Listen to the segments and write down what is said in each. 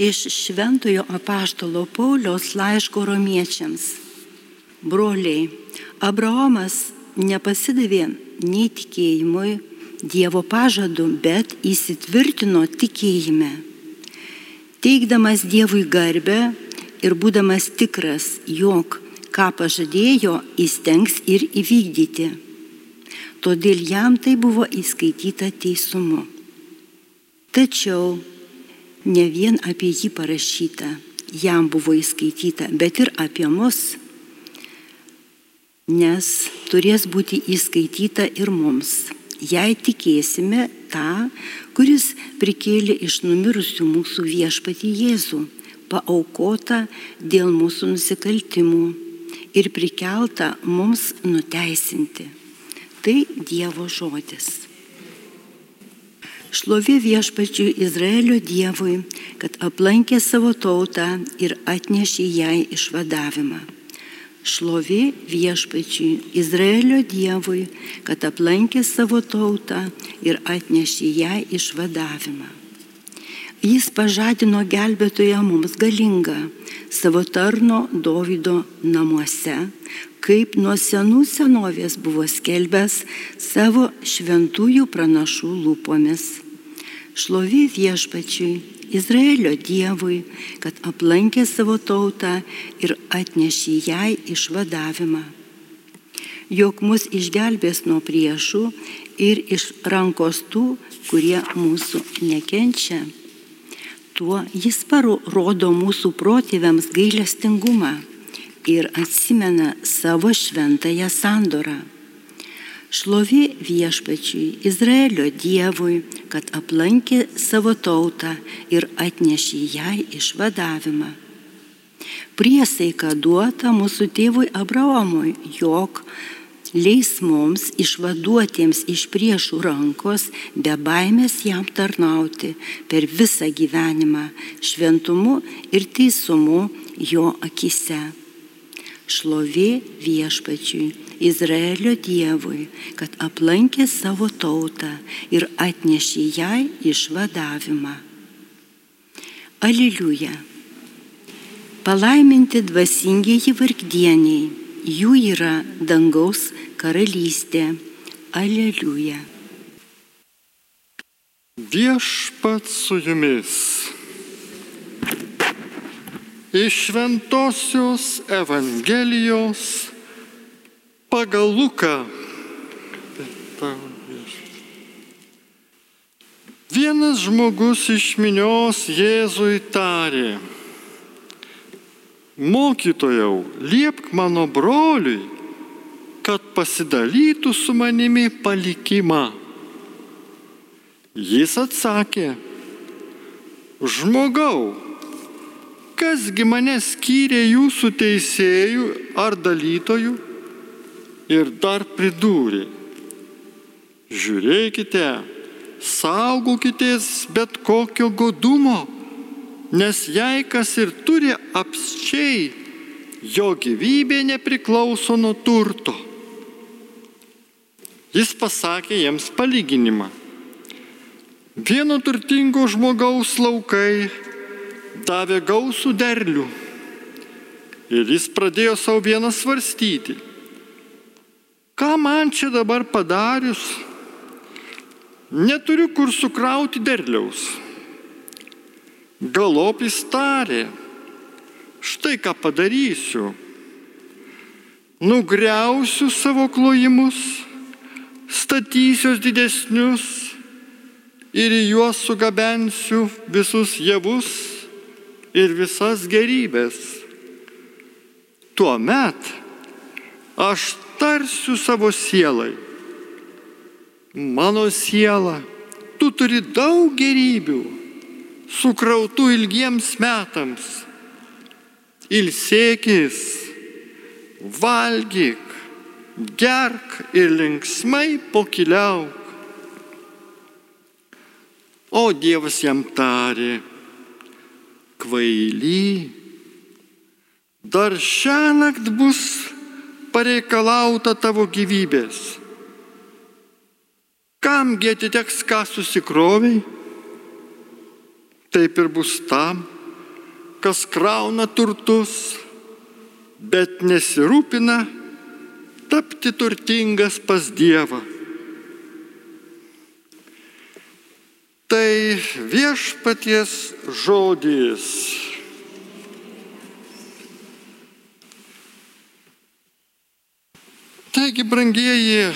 iš Šventojo apaštalo Paulios laiško romiečiams. Broliai, Abraomas nepasidavė nei tikėjimui, Dievo pažadu, bet įsitvirtino tikėjime. Teikdamas Dievui garbę ir būdamas tikras, jog ką pažadėjo, įstengs ir įvykdyti. Todėl jam tai buvo įskaityta teisumu. Tačiau ne vien apie jį parašyta, jam buvo įskaityta, bet ir apie mus, nes turės būti įskaityta ir mums, jei tikėsime tą, kuris prikėlė iš numirusių mūsų viešpatį Jėzų, paaukota dėl mūsų nusikaltimų ir prikelta mums nuteisinti. Tai Dievo žodis. Šlovė viešpačiui Izraelio Dievui, kad aplankė savo tautą ir atnešė jai išvadavimą. Šlovė viešpačiui Izraelio Dievui, kad aplankė savo tautą ir atnešė ją išvadavimą. Jis pažadino gelbėtoją mums galingą savo tarno Dovido namuose, kaip nuo senų senovės buvo skelbęs savo šventųjų pranašų lūpomis. Šlovė viešpačiui Izraelio Dievui, kad aplankė savo tautą ir atnešė jai išvadavimą. Jok mus išgelbės nuo priešų ir iš rankos tų, kurie mūsų nekenčia. Tuo jis parodo mūsų protėviams gailestingumą ir atsimena savo šventąją sandorą. Šlovė viešpačiui, Izraelio Dievui, kad aplankė savo tautą ir atnešė jai išvadavimą. Priesaika duota mūsų tėvui Abraomui, jog leis mums išvaduotiems iš priešų rankos be baimės jam tarnauti per visą gyvenimą šventumu ir teisumu jo akise. Šlovė viešpačiui Izraelio Dievui, kad aplankė savo tautą ir atnešė jai išvadavimą. Aliliuja. Palaiminti dvasingieji vargdieniai, jų yra dangaus karalystė. Aleliuja. Viešpat su jumis. Iš Šventojios Evangelijos pagal Luką. Vienas žmogus iš minios Jėzui tarė, mokytojau, liepk mano broliui, kad pasidalytų su manimi palikimą. Jis atsakė, žmogau, kasgi mane skyrė jūsų teisėjų ar dalytojų? ir dar pridūrė, žiūrėkite, saugokitės bet kokio godumo, nes jei kas ir turi apsčiai, jo gyvybė nepriklauso nuo turto. Jis pasakė jiems palyginimą. Vieno turtingo žmogaus laukai davė gausų derlių. Ir jis pradėjo savo vieną svarstyti ką man čia dabar padarius, neturiu kur sukrauti derliaus. Galop jis tarė, štai ką padarysiu. Nugriausiu savo klojimus, statysiu didesnius ir į juos sugabensiu visus javus ir visas gerybės. Tuomet aš tarsiu savo sielai. Mano siela, tu turi daug gerybių, sukrautų ilgiems metams. Ilsėkis, valgyk, gerk ir linksmai pokiliauk. O Dievas jam tarė, kvaily, dar šią naktį bus pareikalauta tavo gyvybės. Kamgi atiteks, ką susikroviai, taip ir bus tam, kas krauna turtus, bet nesirūpina tapti turtingas pas Dievą. Tai viešpaties žodis. Taigi, brangieji,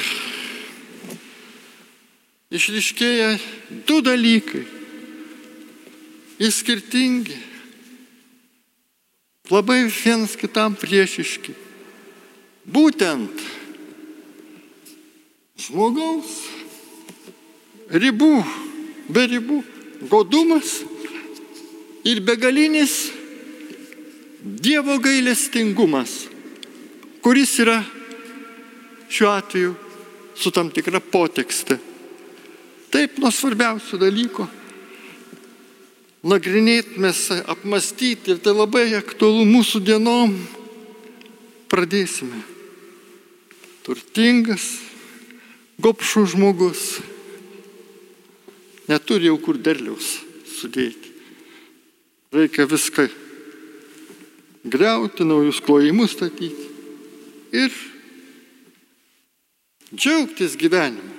išriškėja du dalykai. Įskirtingi. Labai vienas kitam priešiški. Būtent žmogaus ribų, be ribų, godumas ir begalinis Dievo gailestingumas, kuris yra šiuo atveju su tam tikra potekste. Taip nuo svarbiausių dalykų nagrinėtumės, apmastyti ir tai labai aktualu mūsų dienom. Pradėsime. Turtingas, gopšų žmogus neturi jau kur derliaus sudėti. Reikia viską greuti, naujus klojimus statyti ir džiaugtis gyvenimu.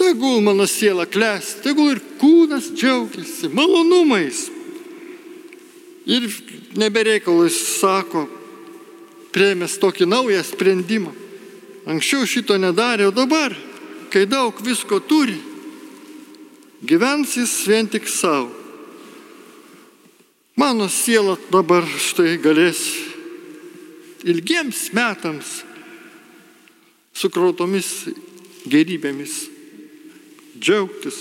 Tegul mano siela klesti, tegul ir kūnas džiaugiasi malonumais. Ir nebereikalus sako, prieimęs tokį naują sprendimą. Anksčiau šito nedarė, o dabar, kai daug visko turi, gyvens jis vien tik savo. Mano siela dabar štai galės ilgiems metams sukrautomis gerybėmis džiaugtis,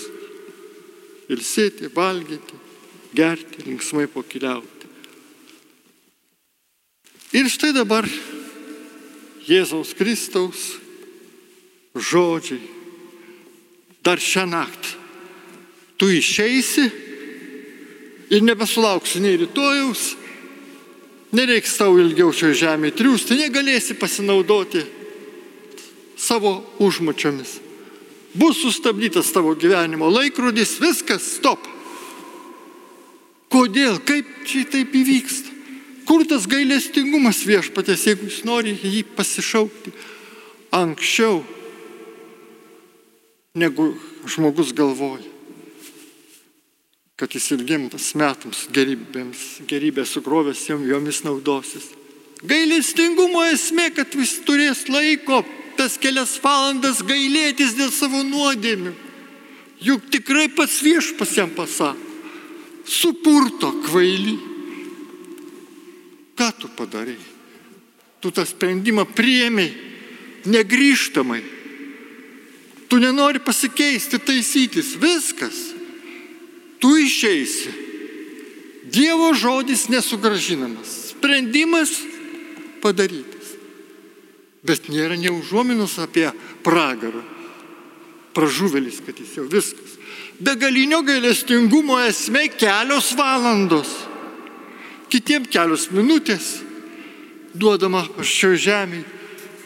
ilsėti, valgyti, gerti, linksmai pokiliauti. Ir štai dabar Jėzaus Kristaus žodžiai. Dar šią naktį tu išeisi ir nebesulauksi nei rytojaus, nereiks tau ilgiau šio žemėje triūsti, negalėsi pasinaudoti savo užmačiomis. Bus sustabdytas tavo gyvenimo laikrodis, viskas, stop. Kodėl, kaip čia taip įvyksta? Kur tas gailestingumas viešpatės, jeigu jis nori jį pasišaukti anksčiau, negu žmogus galvoja? Kad jis ilgimtas metams gerybėms, gerybės sukrovęs jomis naudosis. Gailestingumo esmė, kad vis turės laiko tas kelias valandas gailėtis dėl savo nuodėmių. Juk tikrai pats viešpas jam pasako. Supurto kvaily. Ką tu padarai? Tu tą sprendimą priemiai negryžtamai. Tu nenori pasikeisti, taisytis. Viskas tu išeisi. Dievo žodis nesugražinamas. Sprendimas padarytas. Bet nėra neužuominos apie pragarą. Pražuvelis, kad jis jau viskas. Begalinio gailestingumo esmė kelios valandos. Kitiem kelios minutės duodama šio žemėje.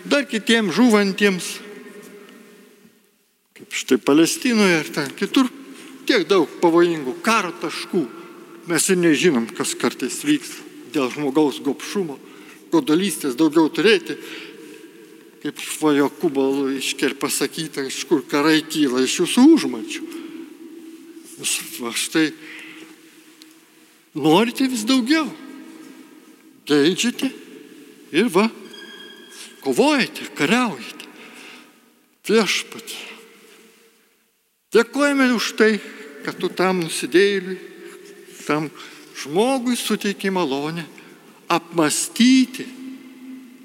Dar kitiems žuvantiems. Kaip štai Palestinoje ir ten kitur tiek daug pavojingų karo taškų. Mes ir nežinom, kas kartais vyks dėl žmogaus gopšumo, godalystės daugiau turėti. Kaip švajo kubalų išker pasakyta, iš kur karai kyla, iš jūsų užmačių. Jūs va štai norite vis daugiau. Geidžiate ir va, kovojate, kariaujate. Viešpatį. Dėkojame už tai, kad tu tam nusidėjėliui, tam žmogui suteiki malonę apmastyti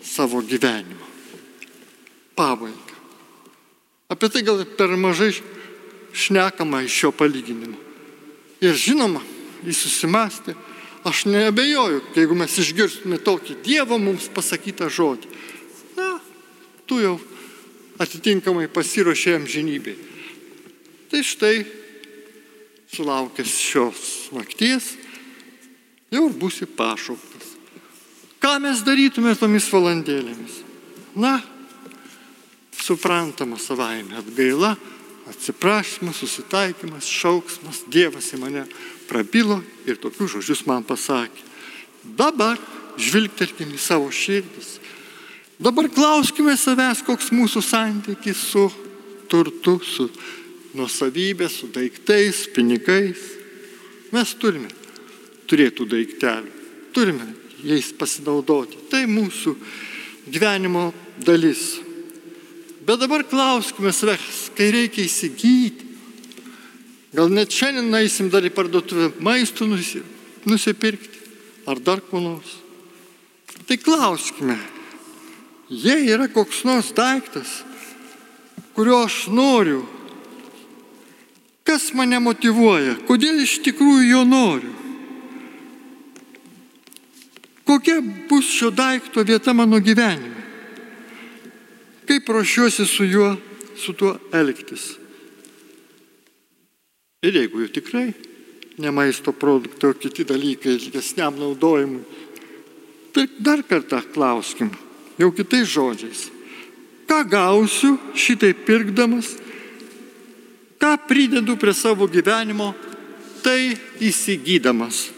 savo gyvenimą. Pabaigą. Apie tai gal per mažai šnekama iš šio palyginimo. Ir žinoma, jis susimastė, aš neabejoju, jeigu mes išgirstume tokį Dievo mums pasakytą žodį. Na, tu jau atitinkamai pasiruošėjom žinybei. Tai štai sulaukęs šios nakties, jau būsi pašauktas. Ką mes darytume tomis valandėlėmis? Na, suprantama savaime atgaila, atsiprašymas, susitaikymas, šauksmas, Dievas į mane prabilo ir tokius žodžius man pasakė. Dabar žvilgterkim į savo širdis. Dabar klauskime savęs, koks mūsų santykis su turtu, su nuosavybė, su daiktais, pinigais. Mes turime turėtų daiktelių, turime jais pasinaudoti. Tai mūsų gyvenimo dalis. Bet dabar klauskime savęs, kai reikia įsigyti. Gal net šiandien eisim dar į parduotuvę maistų nusipirkti ar dar ko nors. Tai klauskime, jei yra koks nors daiktas, kurio aš noriu, kas mane motivuoja, kodėl iš tikrųjų jo noriu. Kokia bus šio daikto vieta mano gyvenime? Kaip ruošiuosi su juo, su tuo elgtis? Ir jeigu jau tikrai ne maisto produktai, o kiti dalykai ilgesniam naudojimui. Tai dar kartą klauskim, jau kitais žodžiais. Ką gausiu šitai pirkdamas, ką pridedu prie savo gyvenimo, tai įsigydamas.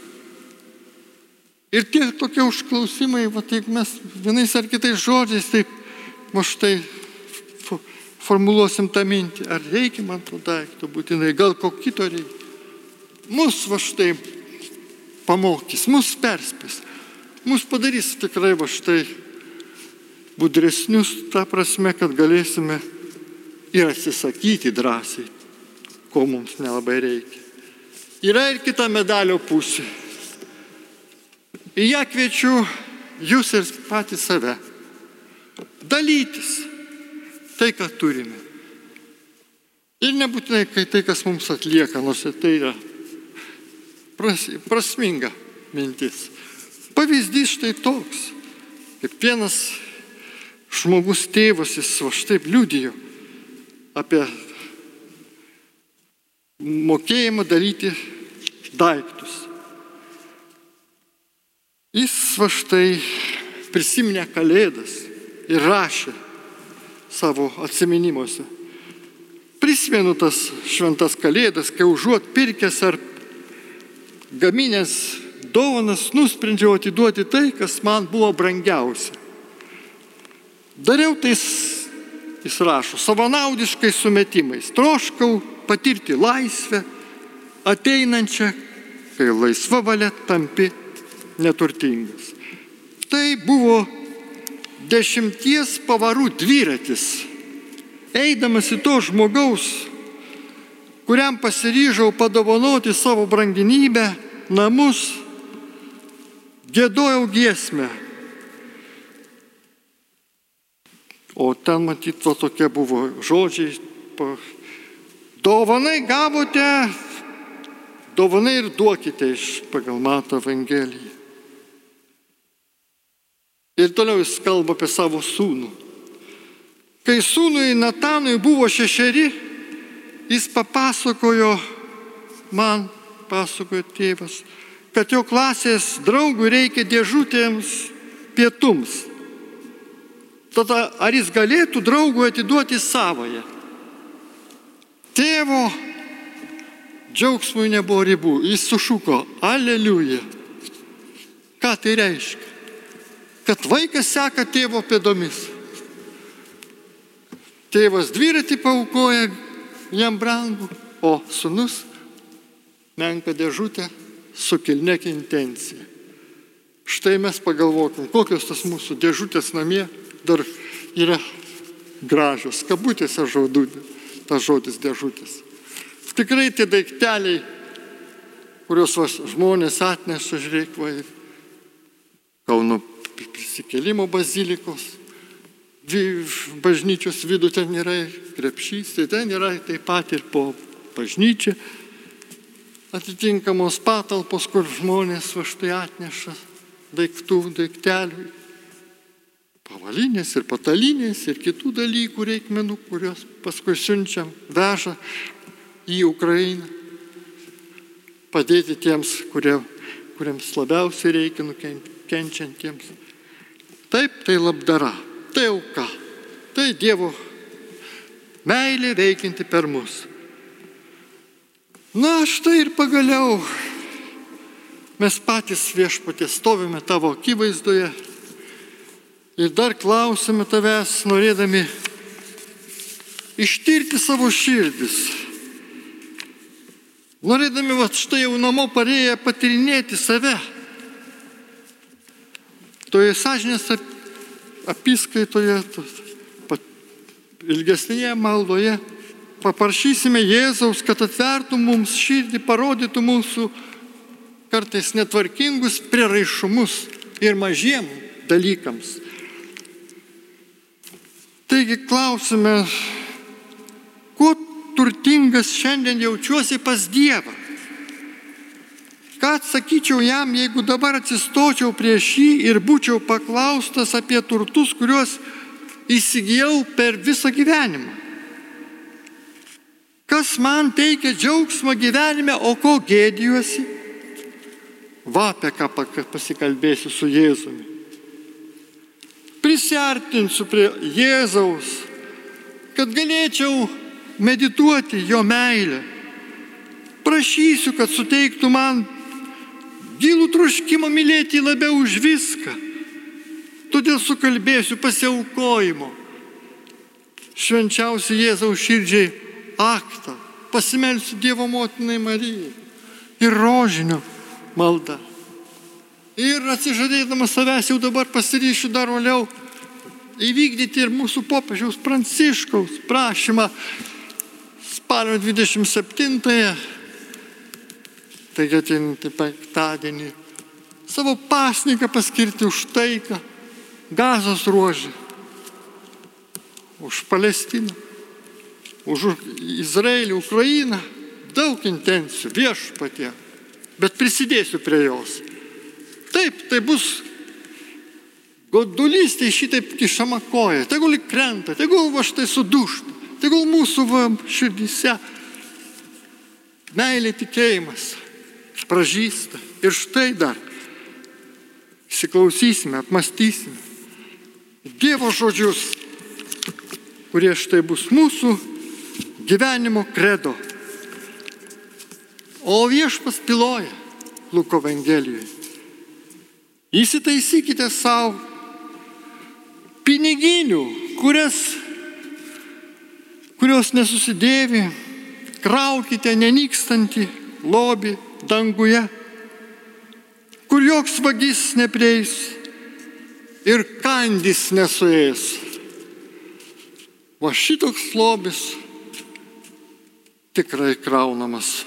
Ir tie tokie užklausimai, va taip mes vienais ar kitais žodžiais, taip, va štai formuluosim tą mintį, ar reikia man to daikto būtinai, gal ko kito reikia mus va štai pamokys, mus perspės, mus padarys tikrai va štai budresnius tą prasme, kad galėsime ir atsisakyti drąsiai, ko mums nelabai reikia. Yra ir kita medalio pusė. Į ją kviečiu jūs ir patį save. Dalytis tai, ką turime. Ir nebūtinai, tai, kas mums atlieka, nors tai yra pras, prasminga mintis. Pavyzdys štai toks, kaip vienas žmogus tėvas, jis va štaip liudijo apie mokėjimą daryti daiktus. Jis va štai prisiminė kalėdas ir rašė savo atsiminimuose. Prisimenu tas šventas kalėdas, kai užuot pirkęs ar gaminęs dovanas, nusprendžiau atiduoti tai, kas man buvo brangiausia. Dariau tais, jis rašo, savanaudiškais sumetimais. Troškau patirti laisvę, ateinančią, kai laisva valia tampi neturtingas. Tai buvo dešimties pavarų dviratis. Eidamas į to žmogaus kuriam pasiryžau padovanoti savo branginybę, namus, gėdojau giesmę. O ten matyt, to tokie buvo žodžiai. Dovanai gavote, dovanai ir duokite iš pagal Mato Evangeliją. Ir toliau jis kalba apie savo sūnų. Kai sūnui Natanui buvo šešeri, Jis papasakojo man, pasakojo tėvas, kad jo klasės draugui reikia dėžutėms pietums. Tada ar jis galėtų draugui atiduoti savoje? Tėvo džiaugsmui nebuvo ribų. Jis sušuko, aleliuja. Ką tai reiškia? Kad vaikas seka tėvo pėdomis. Tėvas dviratį paukoja, jam brangu, o sunus menka dėžutė su kilnėk intencija. Štai mes pagalvokim, kokios tas mūsų dėžutės namie dar yra gražios, kabutėse žodų, tas žodis dėžutės. Tikrai tie daikteliai, kuriuos žmonės atneša, žiūrėk, va, Kauno prisikėlimo bazilikos, bažnyčios vidų ten yra krepšys, tai ten yra taip pat ir po bažnyčią atitinkamos patalpos, kur žmonės va štai atneša daiktų, daiktelių, pavalinės ir patalinės ir kitų dalykų reikmenų, kuriuos paskui siunčiam, veža į Ukrainą, padėti tiems, kurie, kuriems labiausiai reikia nukenčiantiems. Taip, tai labdara tai auka, tai Dievo Meilė veikianti per mus. Na, štai ir pagaliau mes patys viešpatė stovime tavo akivaizdoje ir dar klausime tavęs, norėdami ištirti savo širdis. Norėdami, va štai jau namo parėję patirinėti save. Toje sąžinės apiskaitoje, ilgesnėje maldoje paprašysime Jėzaus, kad atvertų mums širdį, parodytų mūsų kartais netvarkingus prieraišumus ir mažiem dalykams. Taigi klausime, kuo turtingas šiandien jaučiuosi pas Dievą? Ką atsakyčiau jam, jeigu dabar atsistočiau prieš jį ir būčiau paklaustas apie turtus, kuriuos įsigijau per visą gyvenimą? Kas man teikia džiaugsmą gyvenime, o ko gėdijuosi? Va apie ką pasikalbėsiu su Jėzumi. Prisartinsiu prie Jėzaus, kad galėčiau medituoti jo meilę. Prašysiu, kad suteiktų man gilų troškimą mylėti labiau už viską. Todėl sukalbėsiu pasiaukojimo. Švenčiausi Jėzaus širdžiai aktą, pasimelsiu Dievo motinai Marijai ir rožinio maldą. Ir atsižadėdamas savęs jau dabar pasiryšiu dar vėliau įvykdyti ir mūsų popiežiaus Pranciškaus prašymą spalio 27-ąją, taigi ateinantį penktadienį, savo pasniką paskirti už taiką gazos ruožį, už Palestiną už Izraelį, Ukrainą, daug intencijų, viešpatie, bet prisidėsiu prie jos. Taip, tai bus godulys, tai šitaip kišama koja, tegul krenta, tegul va štai sudušta, tegul mūsų va širdise meilė tikėjimas pražįsta. Ir štai dar įsiklausysime, apmastysime Dievo žodžius, kurie štai bus mūsų gyvenimo kredo. O viešpas piloja Luko Evangelijoje. Įsitaisykite savo piniginių, kurias, kurios nesusidėvi, kraukite nenykstantį lobį danguje, kur joks vagis neprieis ir kandys nesuės. O šitoks lobis tikrai kraunamas.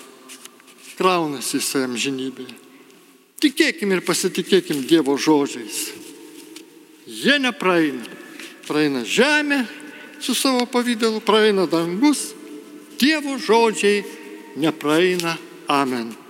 Kraunasi jisai amžinybėje. Tikėkim ir pasitikėkim Dievo žodžiais. Jie nepraeina. Praeina žemė su savo pavydalu, praeina dangus. Dievo žodžiai nepraeina. Amen.